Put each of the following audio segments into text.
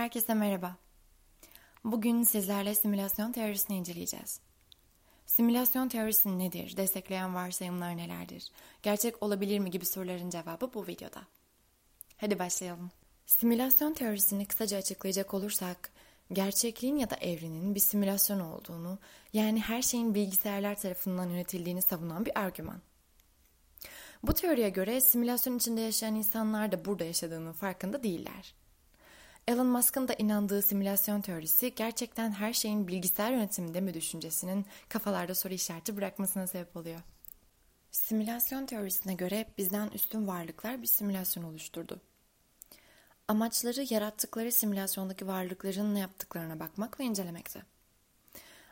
Herkese merhaba. Bugün sizlerle simülasyon teorisini inceleyeceğiz. Simülasyon teorisi nedir? Destekleyen varsayımlar nelerdir? Gerçek olabilir mi gibi soruların cevabı bu videoda. Hadi başlayalım. Simülasyon teorisini kısaca açıklayacak olursak, gerçekliğin ya da evrenin bir simülasyon olduğunu, yani her şeyin bilgisayarlar tarafından yönetildiğini savunan bir argüman. Bu teoriye göre simülasyon içinde yaşayan insanlar da burada yaşadığının farkında değiller. Elon Musk'ın da inandığı simülasyon teorisi gerçekten her şeyin bilgisayar yönetiminde mi düşüncesinin kafalarda soru işareti bırakmasına sebep oluyor. Simülasyon teorisine göre bizden üstün varlıklar bir simülasyon oluşturdu. Amaçları yarattıkları simülasyondaki varlıkların ne yaptıklarına bakmak ve incelemekti.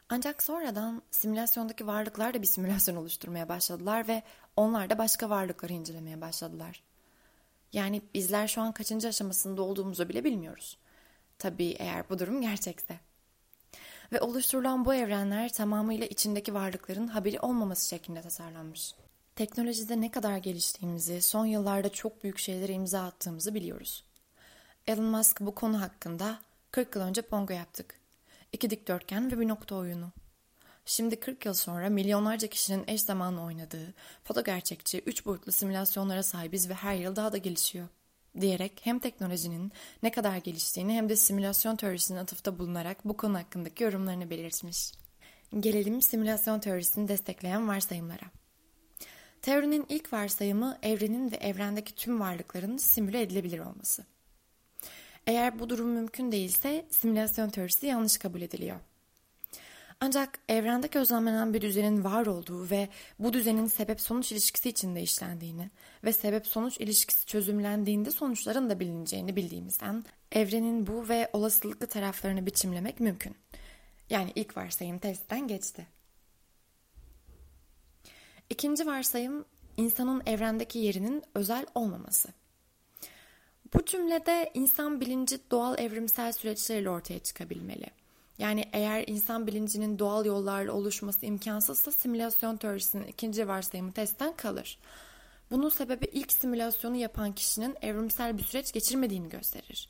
Ancak sonradan simülasyondaki varlıklar da bir simülasyon oluşturmaya başladılar ve onlar da başka varlıkları incelemeye başladılar. Yani bizler şu an kaçıncı aşamasında olduğumuzu bile bilmiyoruz. Tabii eğer bu durum gerçekse. Ve oluşturulan bu evrenler tamamıyla içindeki varlıkların haberi olmaması şeklinde tasarlanmış. Teknolojide ne kadar geliştiğimizi, son yıllarda çok büyük şeylere imza attığımızı biliyoruz. Elon Musk bu konu hakkında 40 yıl önce Pongo yaptık. İki dikdörtgen ve bir nokta oyunu. Şimdi 40 yıl sonra milyonlarca kişinin eş zamanlı oynadığı, foto gerçekçi, üç boyutlu simülasyonlara sahibiz ve her yıl daha da gelişiyor. Diyerek hem teknolojinin ne kadar geliştiğini hem de simülasyon teorisinin atıfta bulunarak bu konu hakkındaki yorumlarını belirtmiş. Gelelim simülasyon teorisini destekleyen varsayımlara. Teorinin ilk varsayımı evrenin ve evrendeki tüm varlıkların simüle edilebilir olması. Eğer bu durum mümkün değilse simülasyon teorisi yanlış kabul ediliyor. Ancak evrende gözlemlenen bir düzenin var olduğu ve bu düzenin sebep-sonuç ilişkisi içinde işlendiğini ve sebep-sonuç ilişkisi çözümlendiğinde sonuçların da bilineceğini bildiğimizden evrenin bu ve olasılıklı taraflarını biçimlemek mümkün. Yani ilk varsayım testten geçti. İkinci varsayım insanın evrendeki yerinin özel olmaması. Bu cümlede insan bilinci doğal evrimsel süreçlerle ortaya çıkabilmeli. Yani eğer insan bilincinin doğal yollarla oluşması imkansızsa simülasyon teorisinin ikinci varsayımı testten kalır. Bunun sebebi ilk simülasyonu yapan kişinin evrimsel bir süreç geçirmediğini gösterir.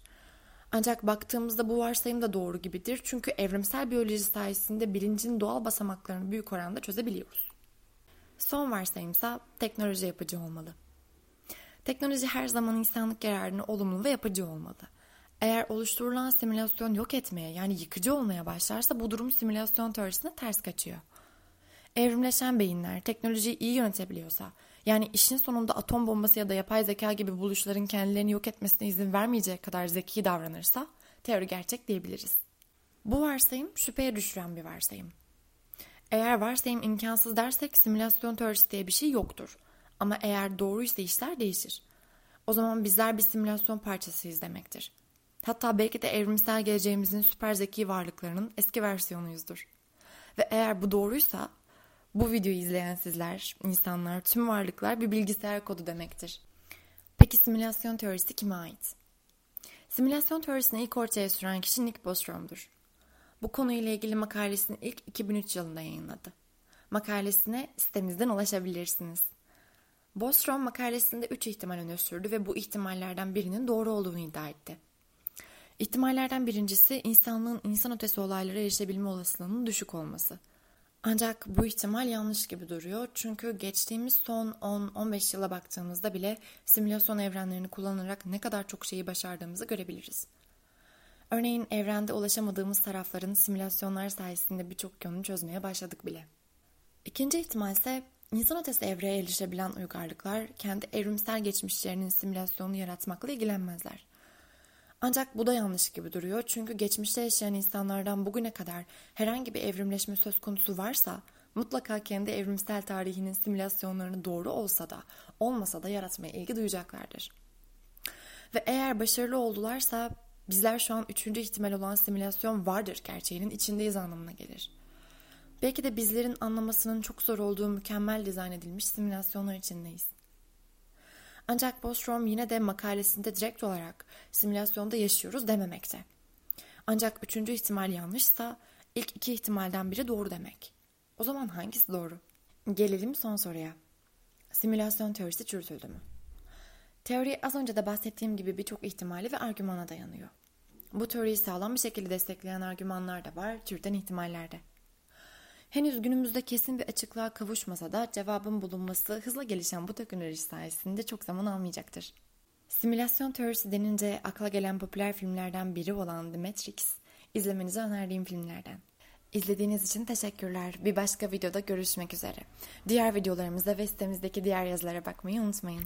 Ancak baktığımızda bu varsayım da doğru gibidir çünkü evrimsel biyoloji sayesinde bilincin doğal basamaklarını büyük oranda çözebiliyoruz. Son varsayımsa teknoloji yapıcı olmalı. Teknoloji her zaman insanlık yararına olumlu ve yapıcı olmalı. Eğer oluşturulan simülasyon yok etmeye yani yıkıcı olmaya başlarsa bu durum simülasyon teorisine ters kaçıyor. Evrimleşen beyinler teknolojiyi iyi yönetebiliyorsa yani işin sonunda atom bombası ya da yapay zeka gibi buluşların kendilerini yok etmesine izin vermeyecek kadar zeki davranırsa teori gerçek diyebiliriz. Bu varsayım şüpheye düşüren bir varsayım. Eğer varsayım imkansız dersek simülasyon teorisi diye bir şey yoktur. Ama eğer doğruysa işler değişir. O zaman bizler bir simülasyon parçasıyız demektir. Hatta belki de evrimsel geleceğimizin süper zeki varlıklarının eski versiyonuyuzdur. Ve eğer bu doğruysa bu videoyu izleyen sizler, insanlar, tüm varlıklar bir bilgisayar kodu demektir. Peki simülasyon teorisi kime ait? Simülasyon teorisini ilk ortaya süren kişi Nick Bostrom'dur. Bu konuyla ilgili makalesini ilk 2003 yılında yayınladı. Makalesine sitemizden ulaşabilirsiniz. Bostrom makalesinde 3 ihtimal öne sürdü ve bu ihtimallerden birinin doğru olduğunu iddia etti. İhtimallerden birincisi insanlığın insan ötesi olaylara erişebilme olasılığının düşük olması. Ancak bu ihtimal yanlış gibi duruyor çünkü geçtiğimiz son 10-15 yıla baktığımızda bile simülasyon evrenlerini kullanarak ne kadar çok şeyi başardığımızı görebiliriz. Örneğin evrende ulaşamadığımız tarafların simülasyonlar sayesinde birçok yönünü çözmeye başladık bile. İkinci ihtimal ise insan ötesi evreye erişebilen uygarlıklar kendi evrimsel geçmişlerinin simülasyonunu yaratmakla ilgilenmezler. Ancak bu da yanlış gibi duruyor çünkü geçmişte yaşayan insanlardan bugüne kadar herhangi bir evrimleşme söz konusu varsa mutlaka kendi evrimsel tarihinin simülasyonlarını doğru olsa da olmasa da yaratmaya ilgi duyacaklardır. Ve eğer başarılı oldularsa bizler şu an üçüncü ihtimal olan simülasyon vardır gerçeğinin içindeyiz anlamına gelir. Belki de bizlerin anlamasının çok zor olduğu mükemmel dizayn edilmiş simülasyonlar içindeyiz. Ancak Bostrom yine de makalesinde direkt olarak simülasyonda yaşıyoruz dememekte. Ancak üçüncü ihtimal yanlışsa ilk iki ihtimalden biri doğru demek. O zaman hangisi doğru? Gelelim son soruya. Simülasyon teorisi çürütüldü mü? Teori az önce de bahsettiğim gibi birçok ihtimali ve argümana dayanıyor. Bu teoriyi sağlam bir şekilde destekleyen argümanlar da var, türden ihtimaller de. Henüz günümüzde kesin bir açıklığa kavuşmasa da cevabın bulunması hızla gelişen bu teknoloji sayesinde çok zaman almayacaktır. Simülasyon teorisi denince akla gelen popüler filmlerden biri olan The Matrix, izlemenizi önerdiğim filmlerden. İzlediğiniz için teşekkürler. Bir başka videoda görüşmek üzere. Diğer videolarımıza ve sitemizdeki diğer yazılara bakmayı unutmayın.